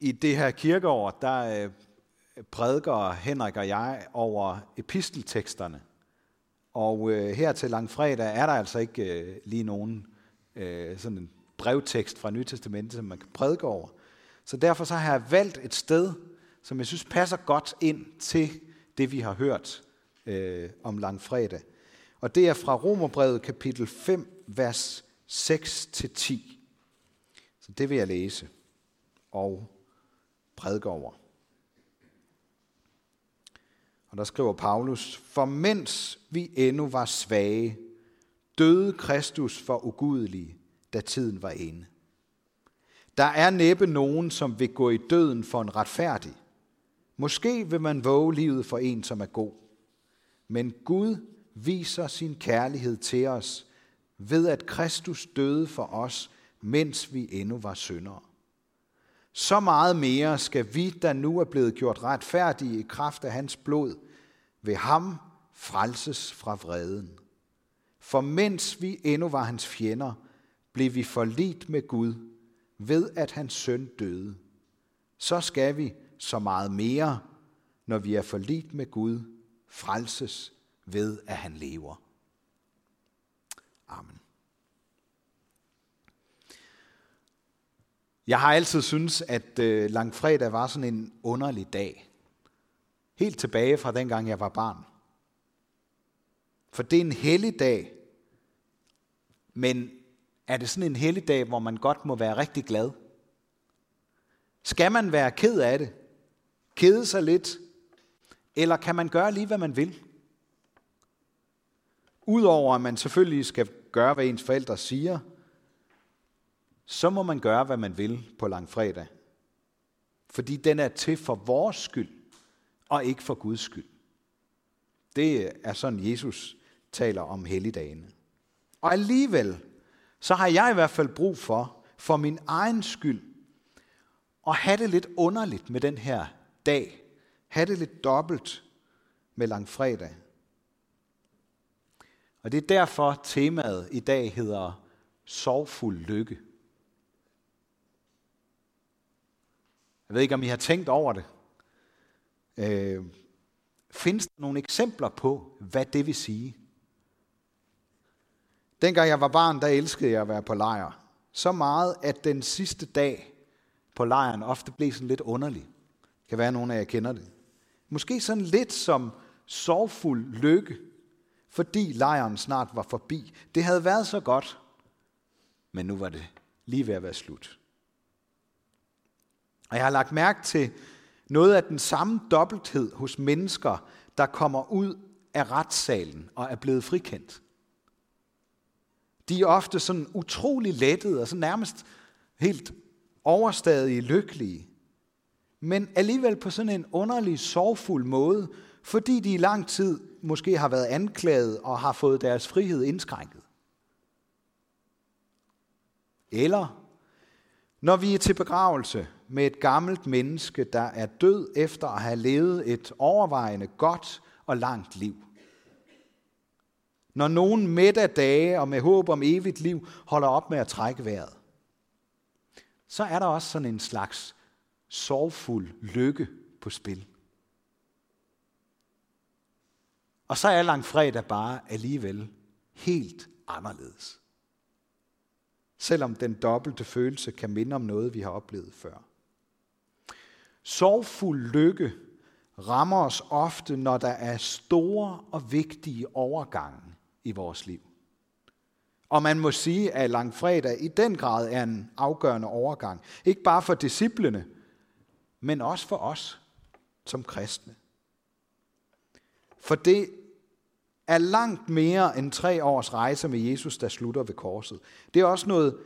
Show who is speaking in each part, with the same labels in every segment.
Speaker 1: I det her kirkeår, der øh, prædiker Henrik og jeg over epistelteksterne. Og øh, her til langfredag er der altså ikke øh, lige nogen øh, sådan en brevtekst fra Nytestamentet, som man kan prædike over. Så derfor så har jeg valgt et sted, som jeg synes passer godt ind til det, vi har hørt øh, om langfredag. Og det er fra Romerbrevet kapitel 5, vers 6-10. Så det vil jeg læse og prædike over. Og der skriver Paulus, for mens vi endnu var svage, døde Kristus for ugudelige, da tiden var inde. Der er næppe nogen, som vil gå i døden for en retfærdig. Måske vil man våge livet for en, som er god. Men Gud viser sin kærlighed til os ved, at Kristus døde for os, mens vi endnu var syndere. Så meget mere skal vi, der nu er blevet gjort retfærdige i kraft af hans blod, ved ham frelses fra vreden. For mens vi endnu var hans fjender, blev vi forlit med Gud ved, at hans søn døde. Så skal vi så meget mere, når vi er forlit med Gud, frelses ved, at han lever. Amen. Jeg har altid syntes, at øh, langfredag var sådan en underlig dag. Helt tilbage fra dengang jeg var barn. For det er en hellig dag, men er det sådan en hellig dag, hvor man godt må være rigtig glad? Skal man være ked af det? Kede sig lidt? Eller kan man gøre lige, hvad man vil? Udover at man selvfølgelig skal gøre, hvad ens forældre siger, så må man gøre, hvad man vil på langfredag. Fordi den er til for vores skyld, og ikke for Guds skyld. Det er sådan, Jesus taler om helligdagene. Og alligevel, så har jeg i hvert fald brug for, for min egen skyld, at have det lidt underligt med den her dag. have det lidt dobbelt med langfredag. Og det er derfor temaet i dag hedder sorgfuld lykke. Jeg ved ikke, om I har tænkt over det. Øh, findes der nogle eksempler på, hvad det vil sige? Dengang jeg var barn, der elskede jeg at være på lejr. Så meget, at den sidste dag på lejren ofte blev sådan lidt underlig. Det kan være, at nogen af jer kender det. Måske sådan lidt som sorgfuld lykke, fordi lejren snart var forbi. Det havde været så godt, men nu var det lige ved at være slut. Og jeg har lagt mærke til noget af den samme dobbelthed hos mennesker, der kommer ud af retssalen og er blevet frikendt. De er ofte sådan utrolig lettede og så nærmest helt overstadige lykkelige. Men alligevel på sådan en underlig, sorgfuld måde, fordi de i lang tid måske har været anklaget og har fået deres frihed indskrænket. Eller når vi er til begravelse med et gammelt menneske, der er død efter at have levet et overvejende godt og langt liv. Når nogen midt af dage og med håb om evigt liv holder op med at trække vejret, så er der også sådan en slags sorgfuld lykke på spil. Og så er langfredag bare alligevel helt anderledes. Selvom den dobbelte følelse kan minde om noget, vi har oplevet før. Sorgfuld lykke rammer os ofte, når der er store og vigtige overgange i vores liv. Og man må sige, at langfredag i den grad er en afgørende overgang. Ikke bare for disciplene, men også for os som kristne. For det er langt mere end tre års rejse med Jesus, der slutter ved korset. Det er også noget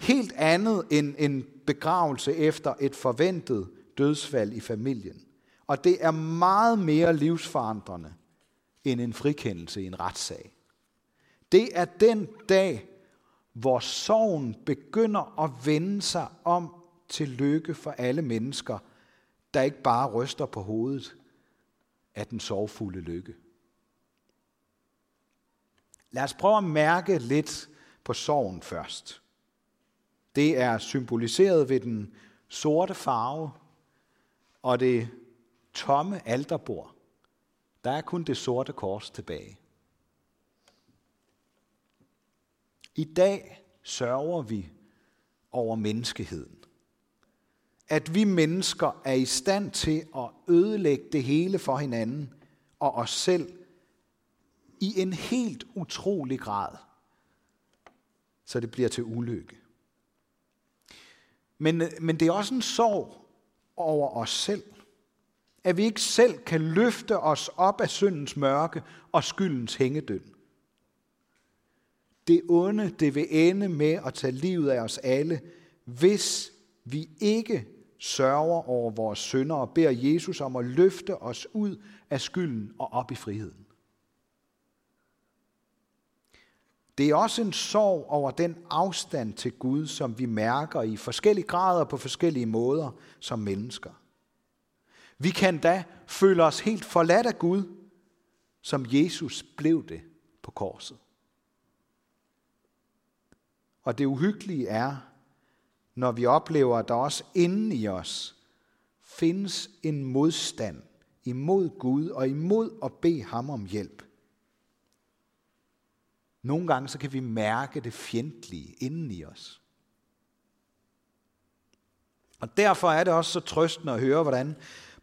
Speaker 1: helt andet end en begravelse efter et forventet dødsfald i familien. Og det er meget mere livsforandrende end en frikendelse i en retssag. Det er den dag, hvor sorgen begynder at vende sig om til lykke for alle mennesker, der ikke bare ryster på hovedet af den sorgfulde lykke. Lad os prøve at mærke lidt på sorgen først. Det er symboliseret ved den sorte farve og det tomme alterbord, der er kun det sorte kors tilbage. I dag sørger vi over menneskeheden. At vi mennesker er i stand til at ødelægge det hele for hinanden og os selv i en helt utrolig grad, så det bliver til ulykke. Men, men det er også en sorg over os selv. At vi ikke selv kan løfte os op af syndens mørke og skyldens hængedøn. Det onde, det vil ende med at tage livet af os alle, hvis vi ikke sørger over vores synder og beder Jesus om at løfte os ud af skylden og op i friheden. Det er også en sorg over den afstand til Gud, som vi mærker i forskellige grader på forskellige måder som mennesker. Vi kan da føle os helt forladt af Gud, som Jesus blev det på korset. Og det uhyggelige er, når vi oplever, at der også inden i os findes en modstand imod Gud og imod at bede ham om hjælp. Nogle gange så kan vi mærke det fjendtlige inden i os. Og derfor er det også så trøstende at høre, hvordan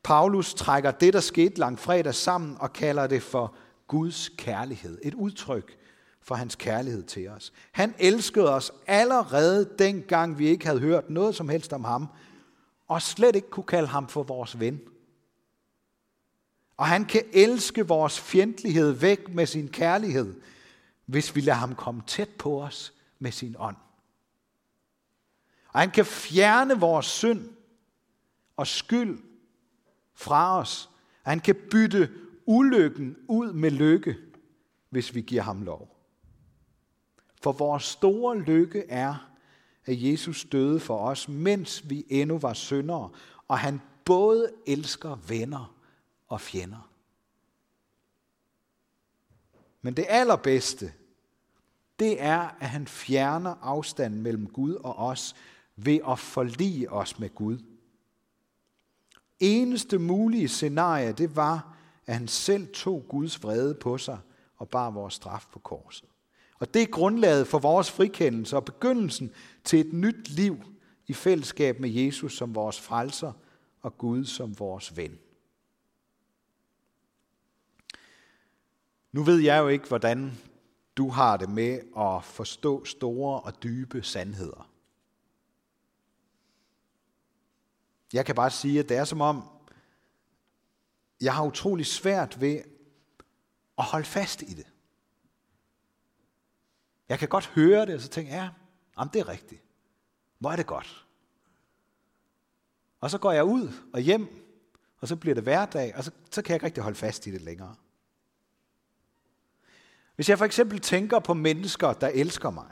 Speaker 1: Paulus trækker det, der skete langt fredag sammen og kalder det for Guds kærlighed. Et udtryk for hans kærlighed til os. Han elskede os allerede dengang vi ikke havde hørt noget som helst om ham, og slet ikke kunne kalde ham for vores ven. Og han kan elske vores fjendtlighed væk med sin kærlighed, hvis vi lader ham komme tæt på os med sin ånd. Og han kan fjerne vores synd og skyld fra os. Og han kan bytte ulykken ud med lykke, hvis vi giver ham lov. For vores store lykke er, at Jesus døde for os, mens vi endnu var syndere, og han både elsker venner og fjender. Men det allerbedste, det er, at han fjerner afstanden mellem Gud og os ved at forlige os med Gud. Eneste mulige scenarie, det var, at han selv tog Guds vrede på sig og bar vores straf på korset. Og det er grundlaget for vores frikendelse og begyndelsen til et nyt liv i fællesskab med Jesus som vores frelser og Gud som vores ven. Nu ved jeg jo ikke, hvordan du har det med at forstå store og dybe sandheder. Jeg kan bare sige, at det er som om, jeg har utrolig svært ved at holde fast i det. Jeg kan godt høre det, og så tænker jeg, ja, jamen det er rigtigt. Hvor er det godt. Og så går jeg ud og hjem, og så bliver det hverdag, og så, så kan jeg ikke rigtig holde fast i det længere. Hvis jeg for eksempel tænker på mennesker, der elsker mig,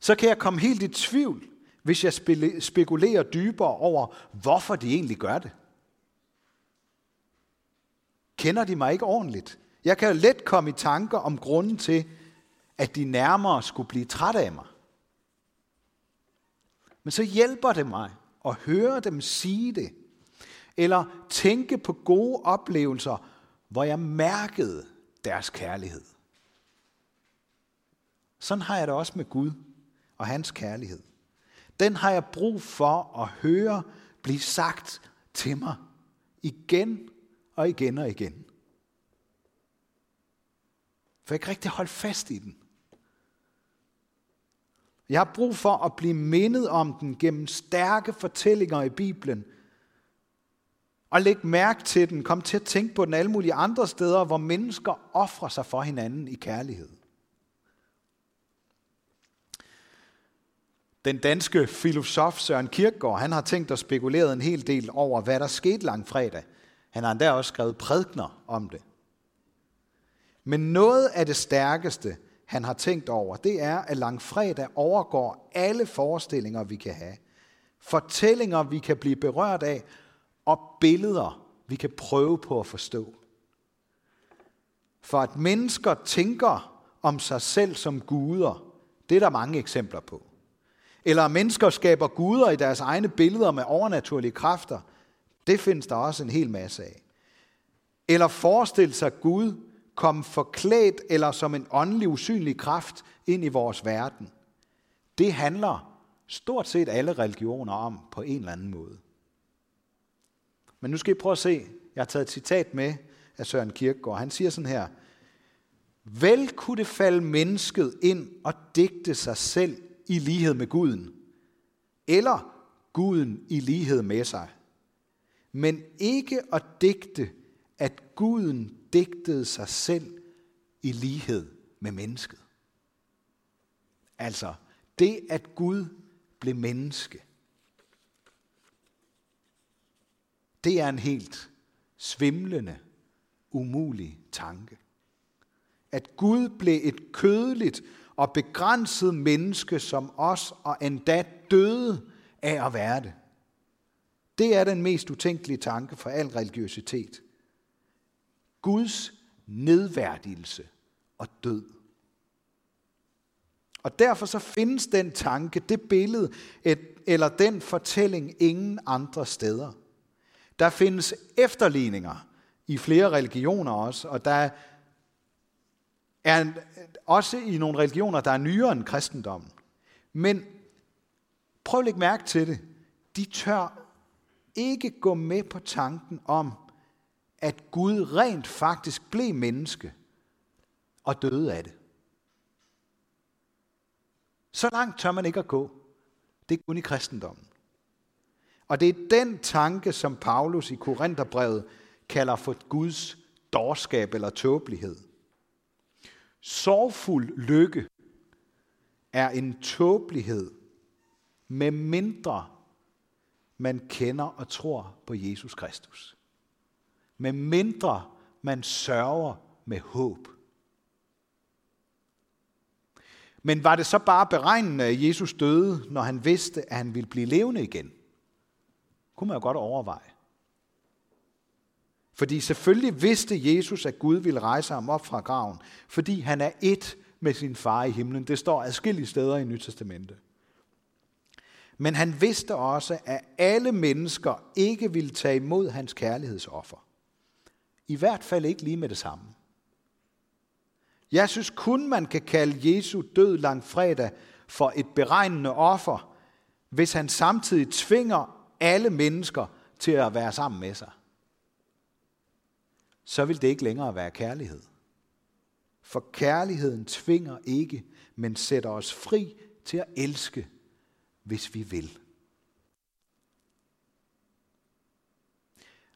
Speaker 1: så kan jeg komme helt i tvivl, hvis jeg spekulerer dybere over, hvorfor de egentlig gør det. Kender de mig ikke ordentligt? Jeg kan jo let komme i tanker om grunden til, at de nærmere skulle blive trætte af mig. Men så hjælper det mig at høre dem sige det, eller tænke på gode oplevelser, hvor jeg mærkede deres kærlighed. Sådan har jeg det også med Gud og hans kærlighed. Den har jeg brug for at høre blive sagt til mig igen og igen og igen. For jeg kan rigtig holde fast i den. Jeg har brug for at blive mindet om den gennem stærke fortællinger i Bibelen. Og læg mærke til den, kom til at tænke på den alle mulige andre steder, hvor mennesker offrer sig for hinanden i kærlighed. Den danske filosof Søren Kierkegaard, han har tænkt og spekuleret en hel del over, hvad der skete langfredag. Han har endda også skrevet prædikner om det. Men noget af det stærkeste, han har tænkt over, det er, at langfredag overgår alle forestillinger, vi kan have. Fortællinger, vi kan blive berørt af, og billeder, vi kan prøve på at forstå. For at mennesker tænker om sig selv som guder, det er der mange eksempler på. eller at mennesker skaber guder i deres egne billeder med overnaturlige kræfter. Det findes der også en hel masse af. Eller forestille sig Gud komme forklædt eller som en åndelig usynlig kraft ind i vores verden. Det handler stort set alle religioner om på en eller anden måde. Men nu skal I prøve at se. Jeg har taget et citat med af Søren Kierkegaard. Han siger sådan her. Vel kunne det falde mennesket ind og digte sig selv i lighed med guden, eller guden i lighed med sig. Men ikke at digte, at guden digtede sig selv i lighed med mennesket. Altså, det at Gud blev menneske, det er en helt svimlende, umulig tanke. At Gud blev et kødeligt og begrænset menneske som os, og endda døde af at være det. Det er den mest utænkelige tanke for al religiøsitet. Guds nedværdigelse og død. Og derfor så findes den tanke, det billede et, eller den fortælling ingen andre steder. Der findes efterligninger i flere religioner også, og der er også i nogle religioner, der er nyere end kristendommen. Men prøv at lægge mærke til det. De tør ikke gå med på tanken om, at Gud rent faktisk blev menneske og døde af det. Så langt tør man ikke at gå. Det er kun i kristendommen. Og det er den tanke, som Paulus i Korintherbrevet kalder for Guds dårskab eller tåbelighed. Sorgfuld lykke er en tåbelighed, med mindre man kender og tror på Jesus Kristus. Med mindre man sørger med håb. Men var det så bare beregnende, at Jesus døde, når han vidste, at han ville blive levende igen? Kunne man jo godt overveje. Fordi selvfølgelig vidste Jesus, at Gud ville rejse ham op fra graven, fordi han er et med sin far i himlen. Det står adskillige steder i Nyt Testamente. Men han vidste også, at alle mennesker ikke ville tage imod hans kærlighedsoffer. I hvert fald ikke lige med det samme. Jeg synes kun, man kan kalde Jesu død langfredag for et beregnende offer, hvis han samtidig tvinger alle mennesker til at være sammen med sig så vil det ikke længere være kærlighed. For kærligheden tvinger ikke, men sætter os fri til at elske, hvis vi vil.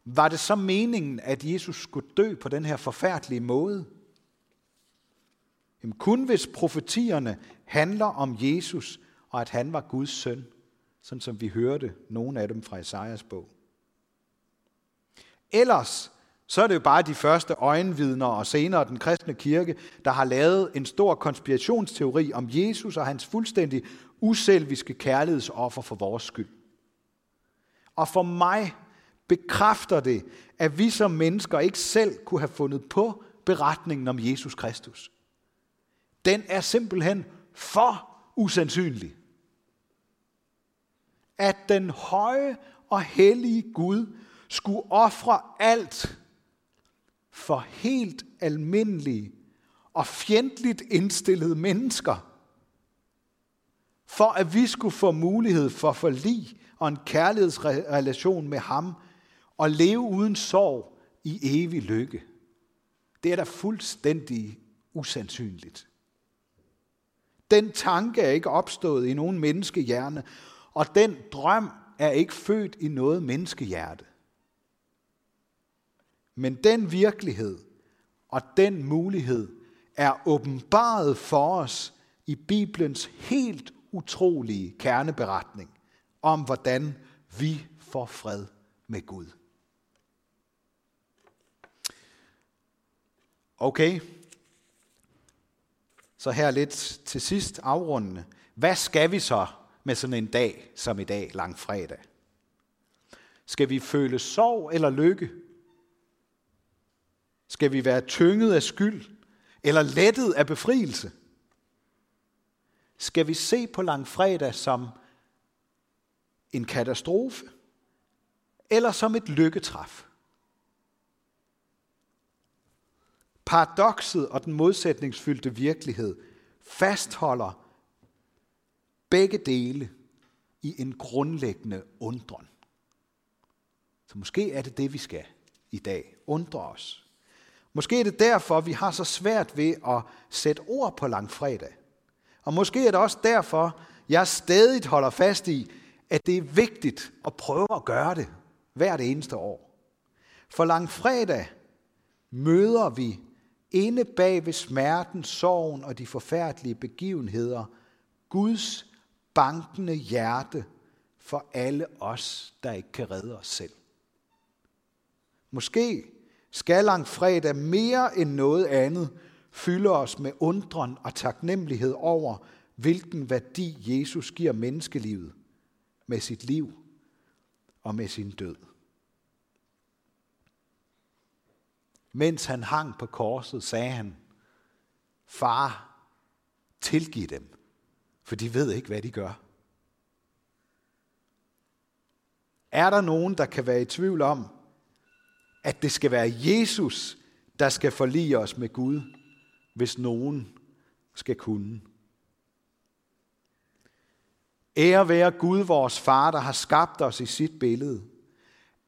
Speaker 1: Var det så meningen, at Jesus skulle dø på den her forfærdelige måde? Jamen, kun hvis profetierne handler om Jesus, og at han var Guds søn, sådan som vi hørte nogle af dem fra Esajas bog. Ellers så er det jo bare de første øjenvidner og senere den kristne kirke, der har lavet en stor konspirationsteori om Jesus og hans fuldstændig uselviske kærlighedsoffer for vores skyld. Og for mig bekræfter det, at vi som mennesker ikke selv kunne have fundet på beretningen om Jesus Kristus. Den er simpelthen for usandsynlig. At den høje og hellige Gud skulle ofre alt for helt almindelige og fjendtligt indstillede mennesker, for at vi skulle få mulighed for forlig og en kærlighedsrelation med ham, og leve uden sorg i evig lykke. Det er da fuldstændig usandsynligt. Den tanke er ikke opstået i nogen menneskehjerne, og den drøm er ikke født i noget menneskehjerte. Men den virkelighed og den mulighed er åbenbaret for os i Bibelens helt utrolige kerneberetning om, hvordan vi får fred med Gud. Okay, så her lidt til sidst afrundende. Hvad skal vi så med sådan en dag som i dag, langfredag? Skal vi føle sorg eller lykke? Skal vi være tynget af skyld eller lettet af befrielse? Skal vi se på langfredag som en katastrofe, eller som et lykketræf? Paradokset og den modsætningsfyldte virkelighed fastholder begge dele i en grundlæggende undren. Så måske er det det, vi skal i dag. Undre os. Måske er det derfor, vi har så svært ved at sætte ord på langfredag. Og måske er det også derfor, jeg stadig holder fast i, at det er vigtigt at prøve at gøre det hvert eneste år. For langfredag møder vi inde bag ved smerten, sorgen og de forfærdelige begivenheder, Guds bankende hjerte for alle os, der ikke kan redde os selv. Måske skal langfredag mere end noget andet fylde os med undren og taknemmelighed over, hvilken værdi Jesus giver menneskelivet med sit liv og med sin død. Mens han hang på korset, sagde han, Far, tilgiv dem, for de ved ikke, hvad de gør. Er der nogen, der kan være i tvivl om, at det skal være Jesus, der skal forlige os med Gud, hvis nogen skal kunne? Ære være Gud, vores far, der har skabt os i sit billede.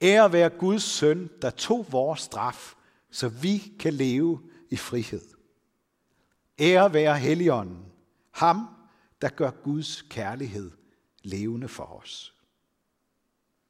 Speaker 1: Ære være Guds søn, der tog vores straf, så vi kan leve i frihed. Ære være Helligånden, ham, der gør Guds kærlighed levende for os.